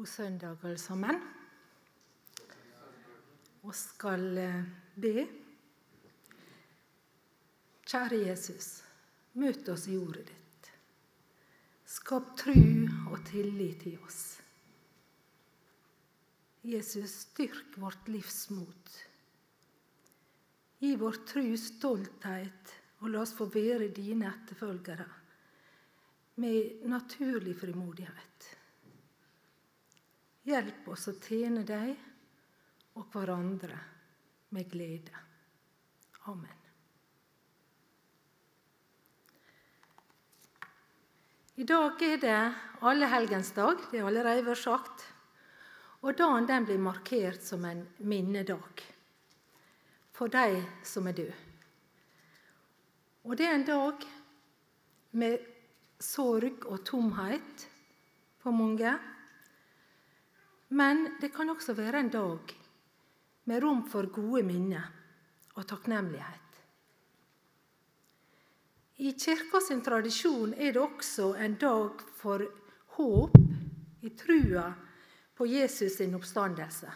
God søndag, alle sammen. Og skal eh, be. Kjære Jesus, møt oss i ordet ditt. Skap tru og tillit i oss. Jesus, styrk vårt livsmot. Gi vår tru stolthet, og la oss få være dine etterfølgere med naturlig frimodighet. Hjelp oss å tjene deg og hverandre med glede. Amen. I dag er det allehelgensdag, det er allerede vært sagt. Og dagen den blir markert som en minnedag for de som er døde. Og det er en dag med sorg og tomhet for mange. Men det kan også være en dag med rom for gode minner og takknemlighet. I kirka sin tradisjon er det også en dag for håp i trua på Jesus sin oppstandelse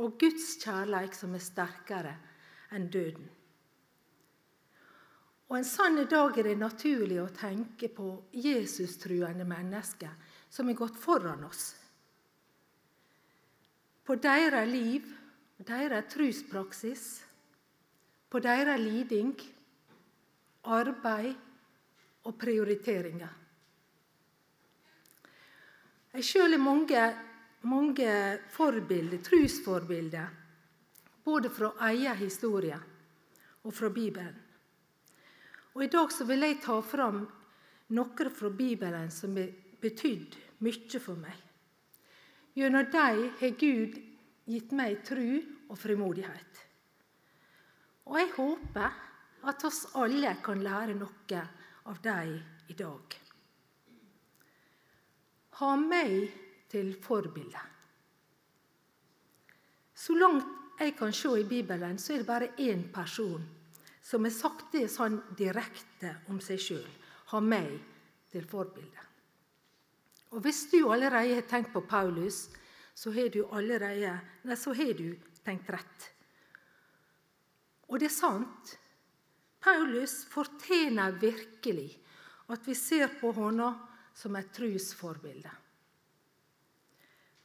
og Guds kjærleik som er sterkere enn døden. Og En sann dag er det naturlig å tenke på Jesus-truende mennesker som er gått foran oss. På deres liv, deres truspraksis, på deres liding, arbeid og prioriteringer. Jeg sjøl har mange, mange forbilder, trusforbilder, både fra egen historie og fra Bibelen. Og I dag vil jeg ta fram noen fra Bibelen som har betydd mye for meg. Gjennom dem har Gud gitt meg tru og frimodighet. Og jeg håper at oss alle kan lære noe av dem i dag. Ha meg til forbilde. Så langt jeg kan se i Bibelen, så er det bare én person som har sagt det sånn direkte om seg sjøl. Ha meg til forbilde. Og Hvis du allerede har tenkt på Paulus, så har du allerede, nei, så har du tenkt rett. Og det er sant. Paulus fortjener virkelig at vi ser på henne som et trosforbilde.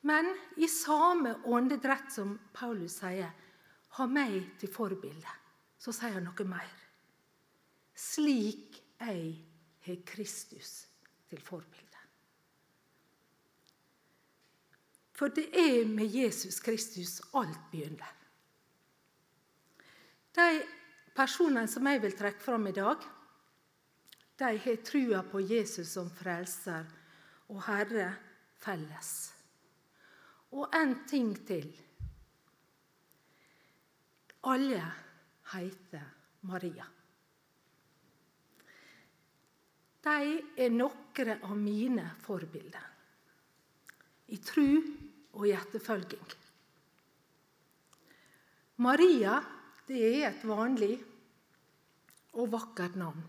Men i samme åndedrett som Paulus sier 'ha meg til forbilde', så sier han noe mer. Slik jeg har Kristus til forbilde. For det er med Jesus Kristus alt begynner. De personene som jeg vil trekke fram i dag, de har trua på Jesus som frelser og Herre felles. Og en ting til. Alle heter Maria. De er noen av mine forbilder i tru og hjertefølging. Maria det er et vanlig og vakkert navn.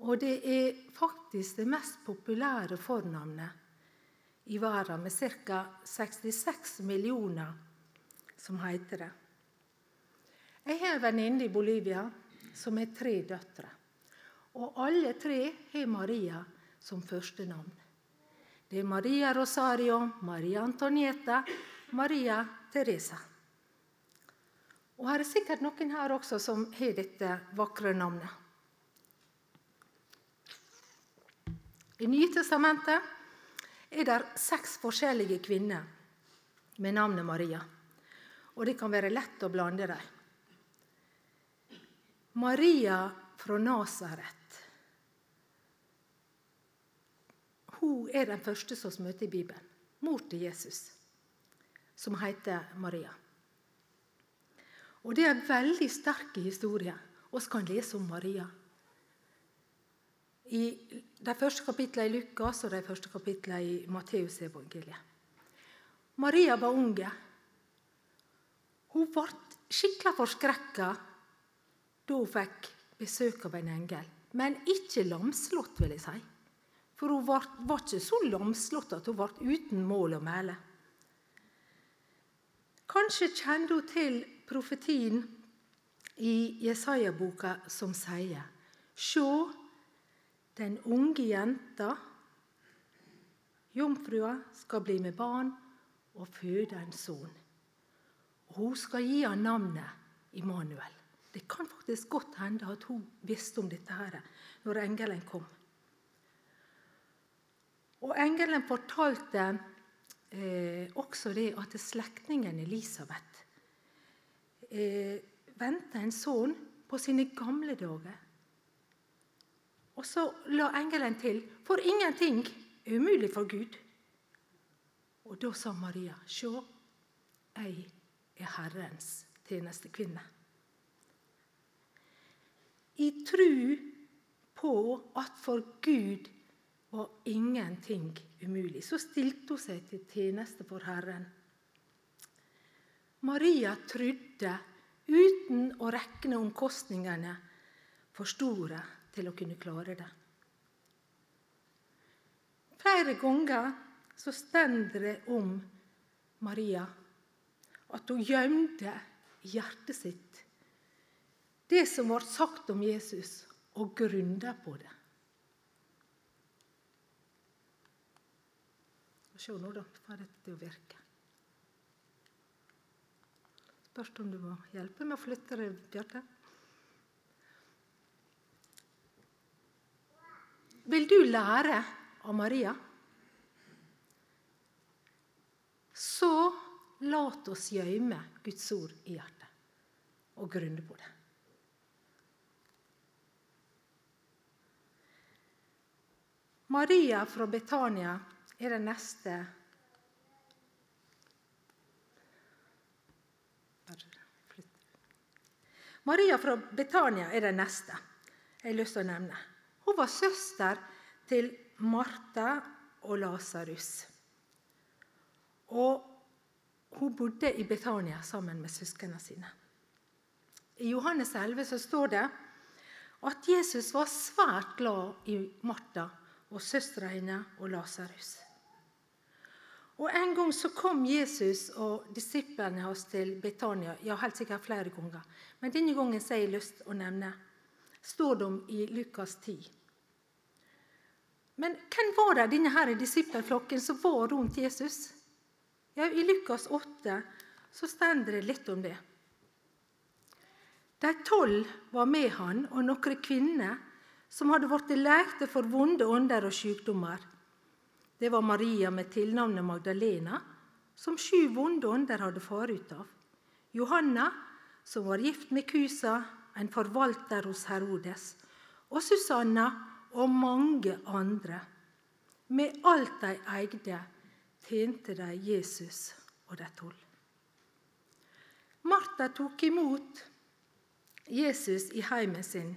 Og det er faktisk det mest populære fornavnet i verden, med ca. 66 millioner som heter det. Jeg har en venninne i Bolivia som har tre døtre. Og alle tre har Maria som første navn. Det er Maria Rosario, Maria Antonieta, Maria Teresa. Og her er sikkert noen her også som har dette vakre navnet. I Nytestamentet er det seks forskjellige kvinner med navnet Maria. Og det kan være lett å blande dem. Maria fra Nasaret hun er den første som møter i Bibelen. Mor til Jesus, som heter Maria. Og Det er en veldig sterk historie. Vi kan lese om Maria. I de første kapitlene i Lukas og de første kapitlene i Matteusevangeliet. Maria var unge. Hun ble skikkelig forskrekka da hun fikk besøk av en engel. Men ikke lamslått, vil jeg si. For hun var, var ikke så lamslått at hun ble uten mål og mæle. Kanskje kjente hun til profetien i Jesaja-boka som sier Sjå, den unge jenta, jomfrua, skal bli med barn og føde en sønn. Hun skal gi ham navnet Immanuel. Det kan faktisk godt hende at hun visste om dette her når engelen kom. Og Engelen fortalte eh, også det at slektningen Elisabeth eh, venta en sønn på sine gamle dager. Og så la engelen til For ingenting er umulig for Gud. Og da sa Maria, sjå, jeg er Herrens tjenestekvinne. I tru på at for Gud var ingenting umulig, så stilte hun seg til tjeneste for Herren. Maria trodde, uten å rekne omkostningene for store til å kunne klare det. Flere ganger så stender det om Maria at hun gjemte hjertet sitt det som ble sagt om Jesus, og grunna på det. Se nå, da. for dette til å virke. Spørs om du må hjelpe med å flytte det, Bjarte. Vil du lære av Maria? Så lat oss gjemme Guds ord i hjertet og grunne på det. Maria fra Betania er det neste Maria fra Betania er den neste jeg har lyst til å nevne. Hun var søster til Martha og Lasarus. Og hun bodde i Betania sammen med søsknene sine. I Johannes 11 så står det at Jesus var svært glad i Martha og søstera hennes og Lasarus. Og En gang så kom Jesus og disiplene hans til Betania. Ja, helt sikkert flere ganger. Men denne gangen har jeg lyst å nevne står de i Lukas 10. Men hvem var det denne her disippelflokken som var rundt Jesus? Ja, I Lukas 8 så står det litt om det. De tolv var med han, og noen kvinner som hadde blitt lekte for vonde ånder og sykdommer. Det var Maria med tilnavnet Magdalena, som sju vonde ånder hadde fart ut av. Johanna, som var gift med Kusa, en forvalter hos Herodes. Og Susanna og mange andre. Med alt de eide, tjente de Jesus og de tolv. Martha tok imot Jesus i heimen sin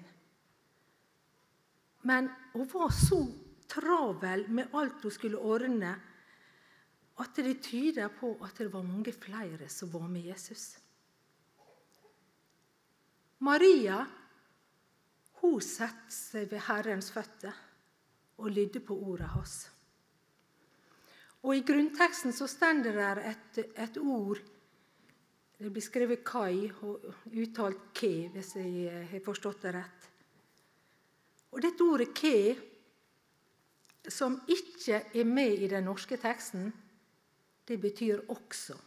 men hun var så travel med alt hun skulle ordne, at det tyder på at det var mange flere som var med Jesus. Maria hun satte seg ved Herrens føtter og lydde på ordet hans. Og I grunnteksten så står det et, et, ord Det blir skrevet 'kai' og uttalt 'ke', hvis jeg har forstått det rett. Og dette ordet 'ke', som ikke er med i den norske teksten, det betyr 'også'.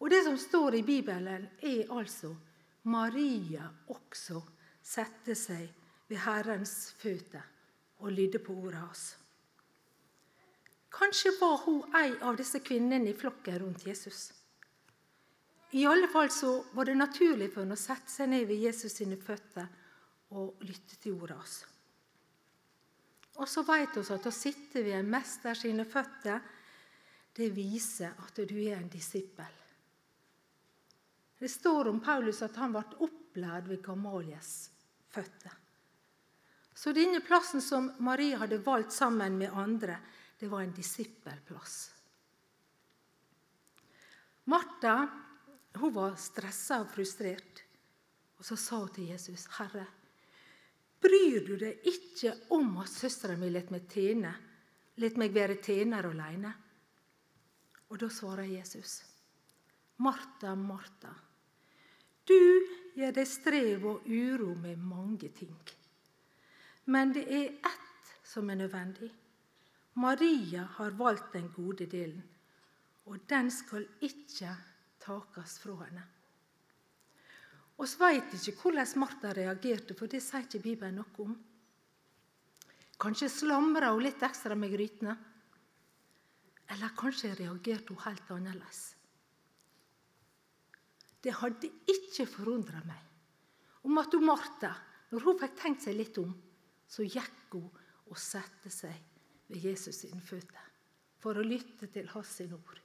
Og det som står i Bibelen, er altså Maria også sette seg ved Herrens føtter og lydde på ordet hans. Kanskje var hun ei av disse kvinnene i flokken rundt Jesus. I alle fall så var det naturlig for henne å sette seg ned ved Jesus sine føtter og lytte til ordet hans. Og så vet vi at å sitte ved en mester sine føtter, det viser at du er en disippel. Det står om Paulus at han ble opplært ved Gamalies føtter. Så denne plassen som Marie hadde valgt sammen med andre, det var en disippelplass. Martha hun var stressa og frustrert. Og så sa hun til Jesus, 'Herre, Bryr du deg ikke om at søstera mi lar meg tjene, lar meg være tjener alene? Og da svarer Jesus, Martha, Martha, du gjør deg strev og uro med mange ting. Men det er ett som er nødvendig. Maria har valgt den gode delen, og den skal ikke takes fra henne. Vi veit ikke hvordan Martha reagerte, for det sier ikke Bibelen noe om. Kanskje slamra hun litt ekstra med grytene. Eller kanskje reagerte hun helt annerledes. Det hadde ikke forundra meg om at hun Martha, når hun fikk tenkt seg litt om, så gikk hun og satte seg ved Jesus sine føtter for å lytte til hans ord.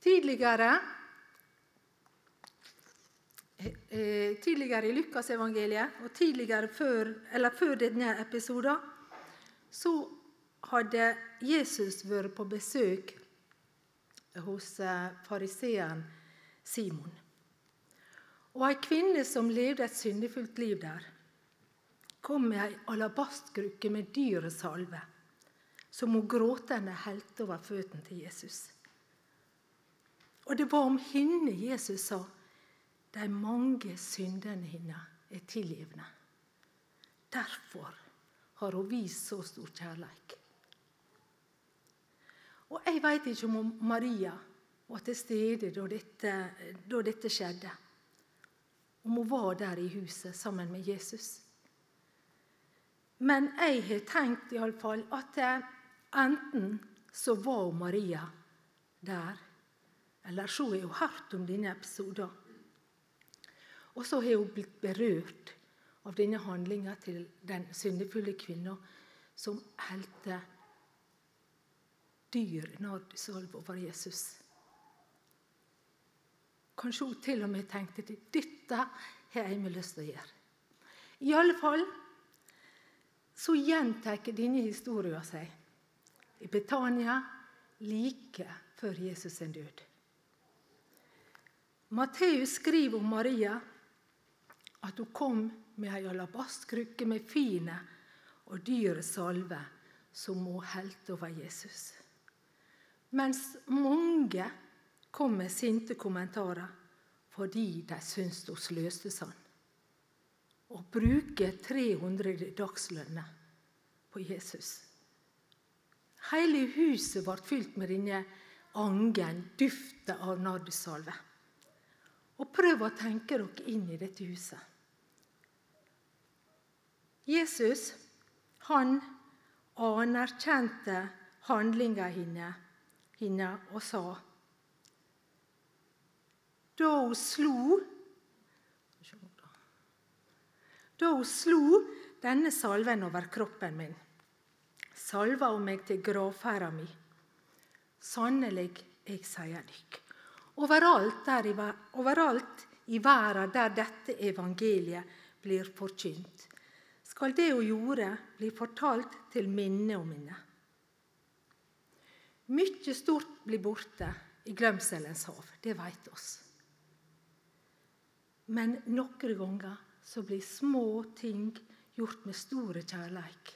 Tidligere, eh, tidligere i Lukasevangeliet, og tidligere før, før denne episoden, så hadde Jesus vært på besøk hos eh, fariseeren Simon. Og ei kvinne som levde et syndefullt liv der, kom med ei alabastkrukke med dyre salve, som hun gråtende helte over føttene til Jesus. Og det var om henne Jesus sa de mange syndene hennes er tilgivne. Derfor har hun vist så stor kjærlighet. Og jeg vet ikke om Maria var til stede da dette, da dette skjedde. Om hun var der i huset sammen med Jesus. Men jeg har tenkt i alle fall at enten så var Maria der, eller så har hun hørt om denne episoden. Og så har hun blitt berørt av denne handlinga til den syndefulle kvinna som helte dyr nardusalve over Jesus. Kanskje hun til og med tenkte at dette har med lyst til å gjøre. I alle fall så gjentar denne historien seg i Betania like før Jesus sin død. Matteus skriver om Maria at hun kom med ei alabastkrukke med fine og dyre salve som hun helte over Jesus. Mens mange kom med sinte kommentarer fordi de syntes hun sløste sånn. Å bruke 300 dagslønner på Jesus. Hele huset ble fylt med denne angen, duften av nardussalve. Og prøv å tenke dere inn i dette huset. Jesus han anerkjente handlinga hennes henne og sa Da hun slo Da hun slo denne salven over kroppen min, salva hun meg til gravferda mi. Sannelig, jeg sier dykk. Overalt, i, overalt i verden der dette evangeliet blir forkynt, skal det hun gjorde, bli fortalt til minne om minne. Mykje stort blir borte i glemselens hav. Det veit oss. Men noen ganger så blir små ting gjort med store kjærleik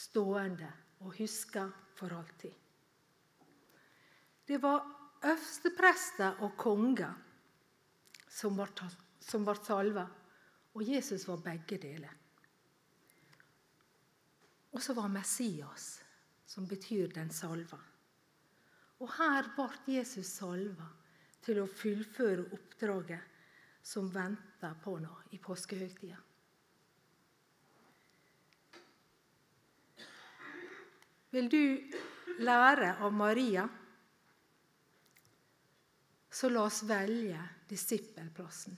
stående og huska for alltid. Det var øversteprester og konger som ble salva, og Jesus var begge deler. Og så var Messias, som betyr den salva. Og her ble Jesus salva til å fullføre oppdraget som venta på nå i påskehøytida. Vil du lære av Maria, så la oss velge disippelplassen.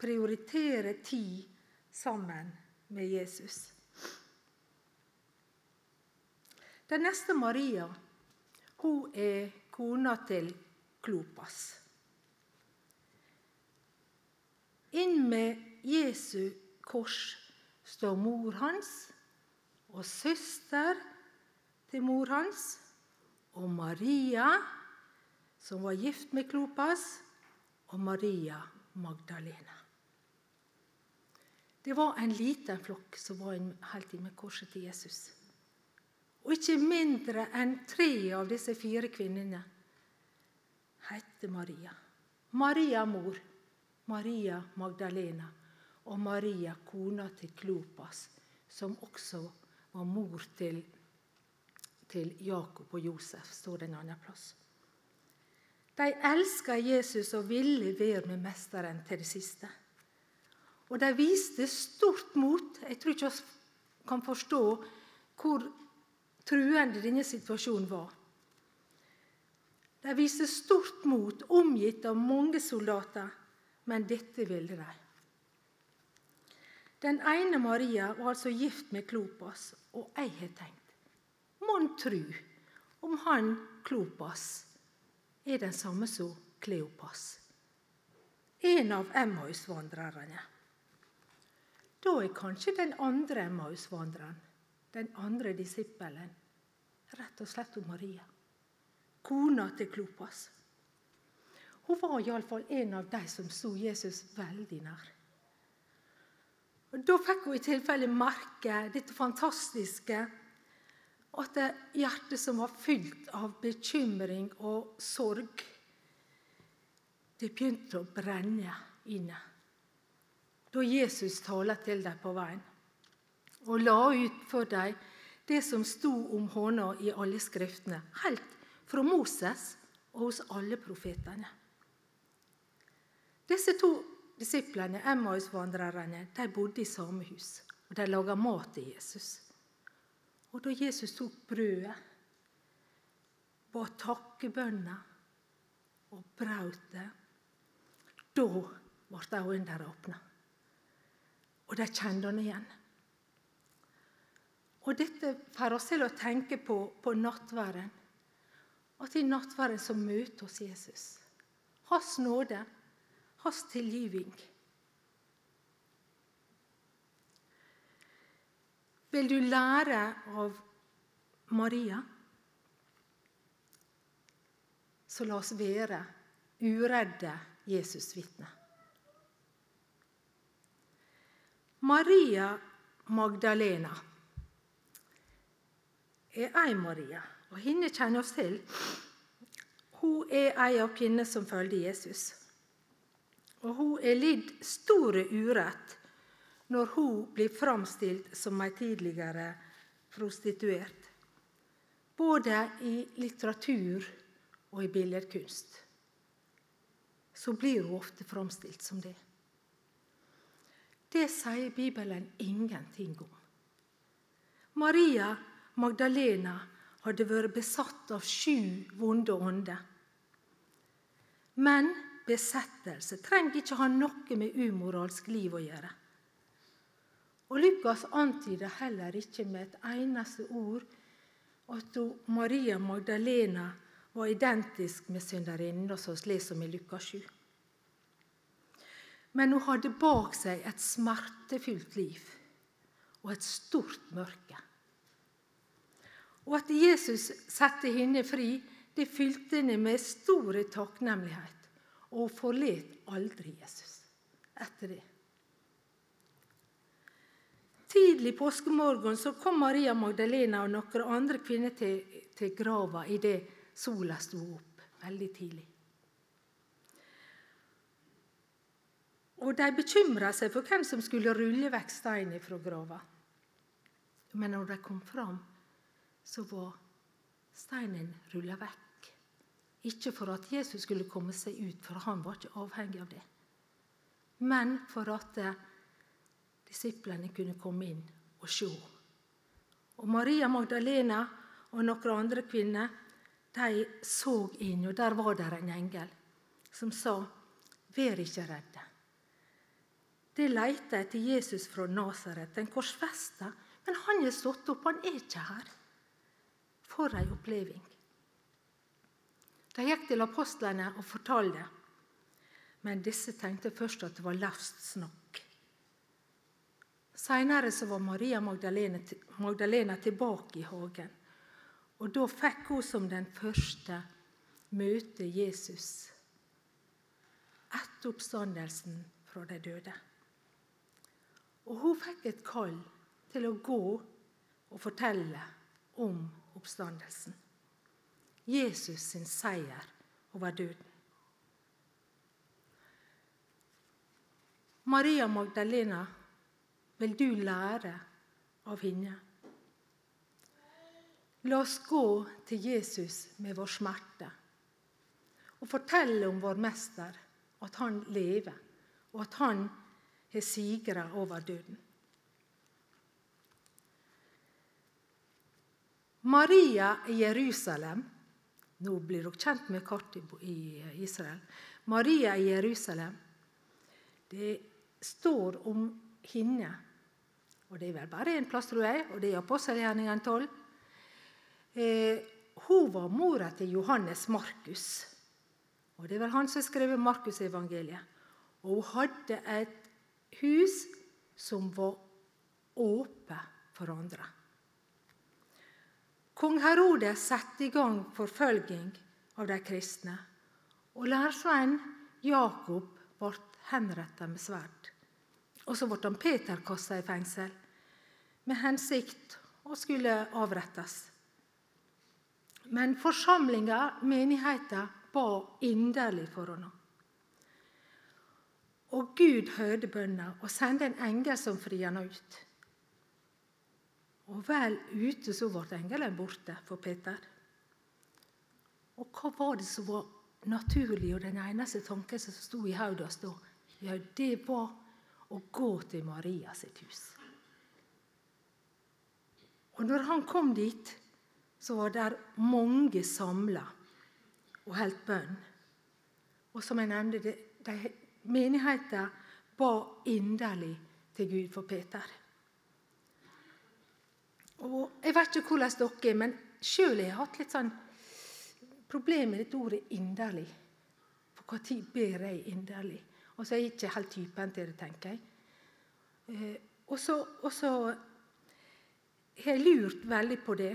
Prioritere tid sammen med Jesus. Den neste Maria hun er kona til Klopas. Inn med Jesu kors står mor hans og søster til mor hans og Maria, som var gift med Klopas, og Maria Magdalena. Det var en liten flokk som var helt med korset til Jesus. Og ikke mindre enn tre av disse fire kvinnene het Maria. Maria mor, Maria Magdalena og Maria kona til Klopas, som også var mor til, til Jakob og Josef, står det en annen plass. De elska Jesus og ville være med Mesteren til det siste. Og de viste stort mot. Jeg tror ikke vi kan forstå hvor truende denne situasjonen var. De viste stort mot, omgitt av mange soldater, men dette ville de. Den ene Maria var altså gift med Klopas, og jeg har tenkt Mon tru om han Klopas er den samme som Kleopas, en av Emmaus-vandrerne. Da er kanskje den andre Emmaus-vandreren, den andre disippelen, rett og slett om Maria, kona til Klopas. Hun var iallfall en av de som sto Jesus veldig nær. Da fikk hun i tilfelle merke dette fantastiske at det hjertet som var fylt av bekymring og sorg, det begynte å brenne inne da Jesus talte til dem på veien og la ut for dem det som sto om hånda i alle skriftene, helt fra Moses og hos alle profetene. Disse to disiplene, Emmaus-vandrerne, de bodde i samme hus, og de laga mat til Jesus. Og da Jesus tok brødet, ba takkebønner og brøt det, da ble øynene deres åpna. Og de kjente han igjen. Og Dette får oss til å tenke på, på nattværen. At i nattværen så møter oss Jesus. Hans nåde, hans tilgivning. Vil du lære av Maria? Så la oss være uredde Jesus-vitner. Maria Magdalena er ei Maria, og henne kjenner oss til. Hun er ei av kvinnene som følger Jesus. Og hun er lidd store urett når hun blir framstilt som ei tidligere prostituert. Både i litteratur og i billedkunst. Så blir hun ofte framstilt som det. Det sier Bibelen ingenting om. Maria Magdalena hadde vært besatt av sju vonde ånder. Men besettelse trenger ikke ha noe med umoralsk liv å gjøre. Og Lukas antyder heller ikke med et eneste ord at Maria Magdalena var identisk med synderinnen, som vi leser om i Lukas 7. Men hun hadde bak seg et smertefullt liv og et stort mørke. Og at Jesus satte henne fri, det fylte henne med stor takknemlighet. Og hun forlot aldri Jesus etter det. Tidlig påskemorgen så kom Maria Magdalena og noen andre kvinner til, til grava idet sola sto opp veldig tidlig. Og de bekymra seg for hvem som skulle rulle vekk steinen fra grava. Men når de kom fram, så var steinen rulla vekk. Ikke for at Jesus skulle komme seg ut, for han var ikke avhengig av det. Men for at disiplene kunne komme inn og se. Og Maria Magdalena og noen andre kvinner de så inn, og der var det en engel som sa, 'Vær ikke redde' de lette etter Jesus fra Nasaret, den korsfesta. Men han er stått opp, han er ikke her. For ei oppleving. De gikk til apostlene og fortalte, men disse tenkte først at det var løst snakk. Seinere var Maria Magdalena, Magdalena tilbake i hagen. Og da fikk hun som den første møte Jesus etter oppstandelsen fra de døde. Og hun fikk et kall til å gå og fortelle om oppstandelsen. Jesus sin seier over døden. Maria Magdalena, vil du lære av henne? La oss gå til Jesus med vår smerte og fortelle om vår mester, at han lever, og at han har sigra over døden. Maria i Jerusalem Nå blir dere kjent med kartet i Israel. Maria i Jerusalem. Det står om henne, og det er vel bare én plass, tror jeg, og det er apostelgjerningene 12. Eh, hun var mora til Johannes Markus. Og Det er vel han som har skrevet Markusevangeliet. Og hun hadde et hus som var åpent for andre. Kong Herodes satte i gang forfølging av de kristne. Og lærersvennen Jakob ble henrettet med sverd. Og så ble han Peter kasta i fengsel med hensikt å skulle avrettes. Men forsamlinga, menigheta, ba inderlig for henne. Og Gud hørte bønna og sendte en engel som fridde henne ut. Og vel ute så ble engelen borte for Peter. Og hva var det som var naturlig, og den eneste tanken som sto i hodet hans da? Ja, det var å gå til Maria sitt hus. Og når han kom dit, så var det mange samla og holdt bønn. Og som jeg nevnte, de, de, menigheten ba inderlig til Gud for Peter. Og Jeg vet ikke hvordan dere er, men sjøl har jeg hatt litt sånn problem med dette ordet 'inderlig'. For når ber jeg inderlig? Og så er jeg ikke helt typen til det, tenker jeg. Eh, og så har jeg lurt veldig på det.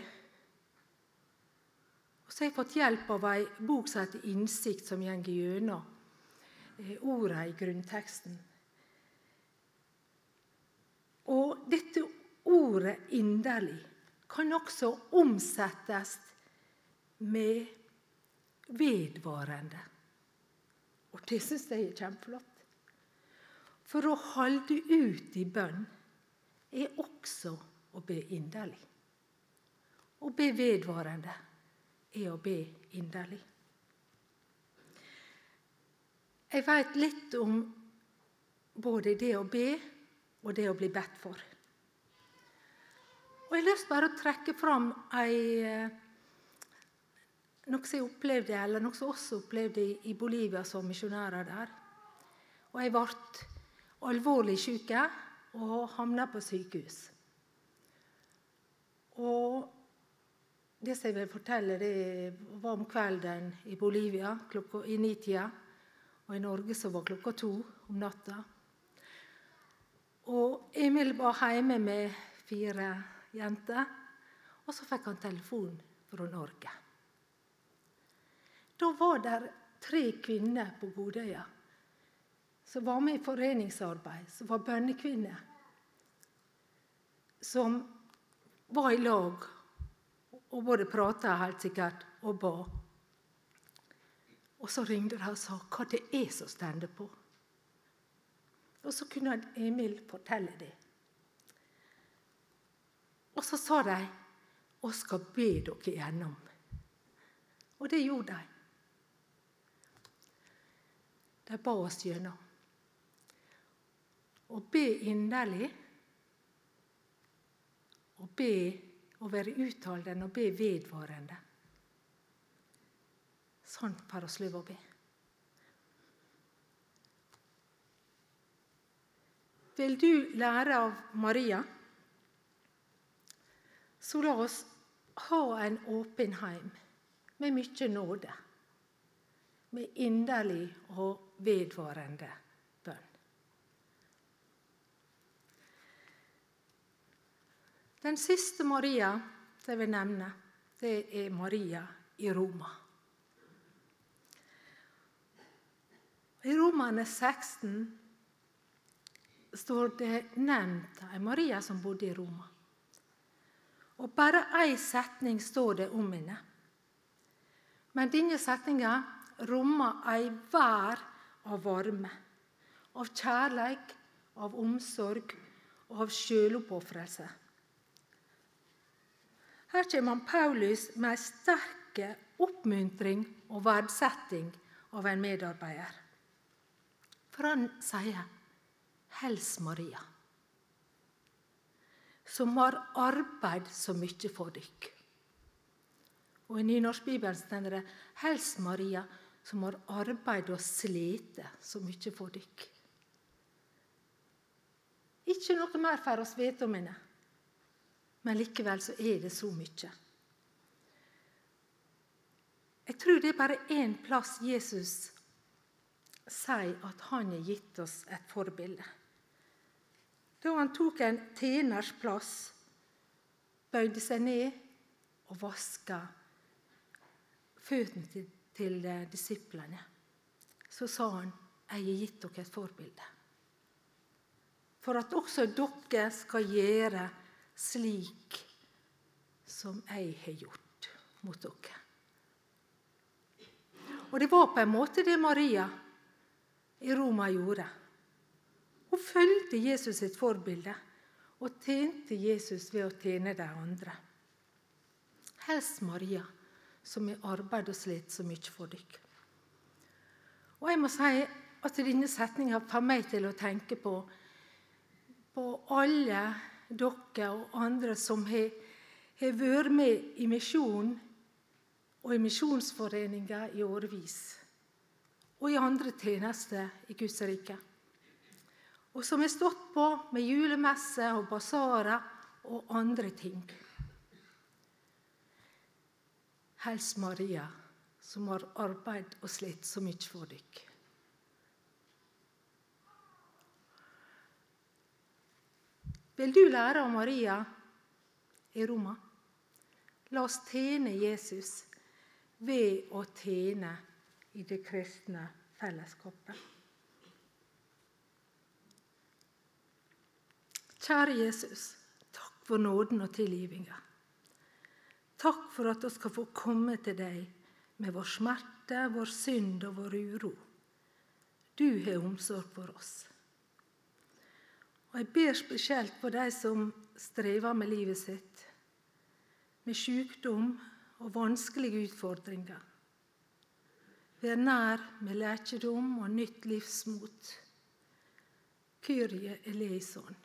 Og så har jeg fått hjelp av ei bok som heter 'Innsikt', som går gjennom eh, ordene i grunnteksten. Og dette ordet 'inderlig' kan også omsettes med 'vedvarende'. Og det syns jeg er kjempeflott. For å holde ut i bønn er også å be inderlig. Å be vedvarende er å be inderlig. Jeg veit litt om både det å be og det å bli bedt for. Og Jeg har lyst bare å trekke fram ei, eh, noe jeg opplevde, eller noe som også opplevde i Bolivia som misjonærer der. Og Jeg ble alvorlig syk og havna på sykehus. Og det som jeg vil fortelle, det var om kvelden i Bolivia klokka, i nitida. Og i Norge så var klokka to om natta. Og Emil var hjemme med fire jenter. Og så fikk han telefon fra Norge. Da var det tre kvinner på Godøya som var med i foreningsarbeid, som var bønnekvinner. Som var i lag og både prata helt sikkert og ba. Og så ringte de og sa hva det er som står på. Og så kunne Emil fortelle det. Og så sa de vi skal be dere igjennom. Og det gjorde de. De ba oss gjennom. Å be inderlig og be å være utholdende og be vedvarende. Sånn oss lov å be. Vil du lære av Maria, så la oss ha en åpen heim med mye nåde, med inderlig og vedvarende Den siste Maria jeg vil nevne, det er Maria i Roma. I Romane 16 står det nevnt ei Maria som bodde i Roma. Og bare ei setning står det om henne. Men denne setninga rommer ei vær av varme, av kjærleik, av omsorg og av sjøloppofrelse. Her kommer Paulus med ei sterk oppmuntring og verdsetting av en medarbeider. For han sier 'Hels Maria', som har arbeid så mye for dykk. Og I Nynorskbibelen står det 'Hels Maria', som har arbeid og slite så mye for dykk. Ikke noe mer får oss vite om henne, men likevel så er det så mye. Jeg tror det er bare én plass Jesus sier at han har gitt oss et forbilde. Da han tok en tjeners plass, bøyde seg ned og vaska føttene til, til disiplene, så sa han, 'Jeg har gitt dere et forbilde.' For at også dere skal gjøre slik som jeg har gjort mot dere. Og det var på en måte det Maria i Roma gjorde. Hun fulgte Jesus sitt forbilde og tjente Jesus ved å tjene de andre. Helst Maria, som har arbeidet og slitt så mye for dere. Og jeg må si at denne setninga får meg til å tenke på, på alle dere og andre som har, har vært med i misjonen og i Misjonsforeninga i årevis. Og i andre tjenester i Guds rike. Og som har stått på med julemesse og basarer og andre ting. Hils Maria, som har arbeidet og slitt så mye for dere. Vil du lære av Maria i Roma? La oss tjene Jesus ved å tjene i det kristne fellesskapet. Kjære Jesus, takk for nåden og tilgivinga. Takk for at vi skal få komme til deg med vår smerte, vår synd og vår uro. Du har omsorg for oss. Og Jeg ber spesielt for de som strever med livet sitt, med sykdom, og vanskelige utfordringer. Vær nær med lekedom og nytt livsmot. Kyrie eleison.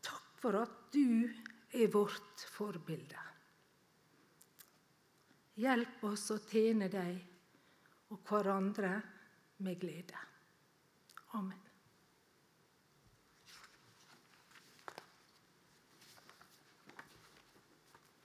Takk for at du er vårt forbilde. Hjelp oss å tjene deg og hverandre med glede. Amen.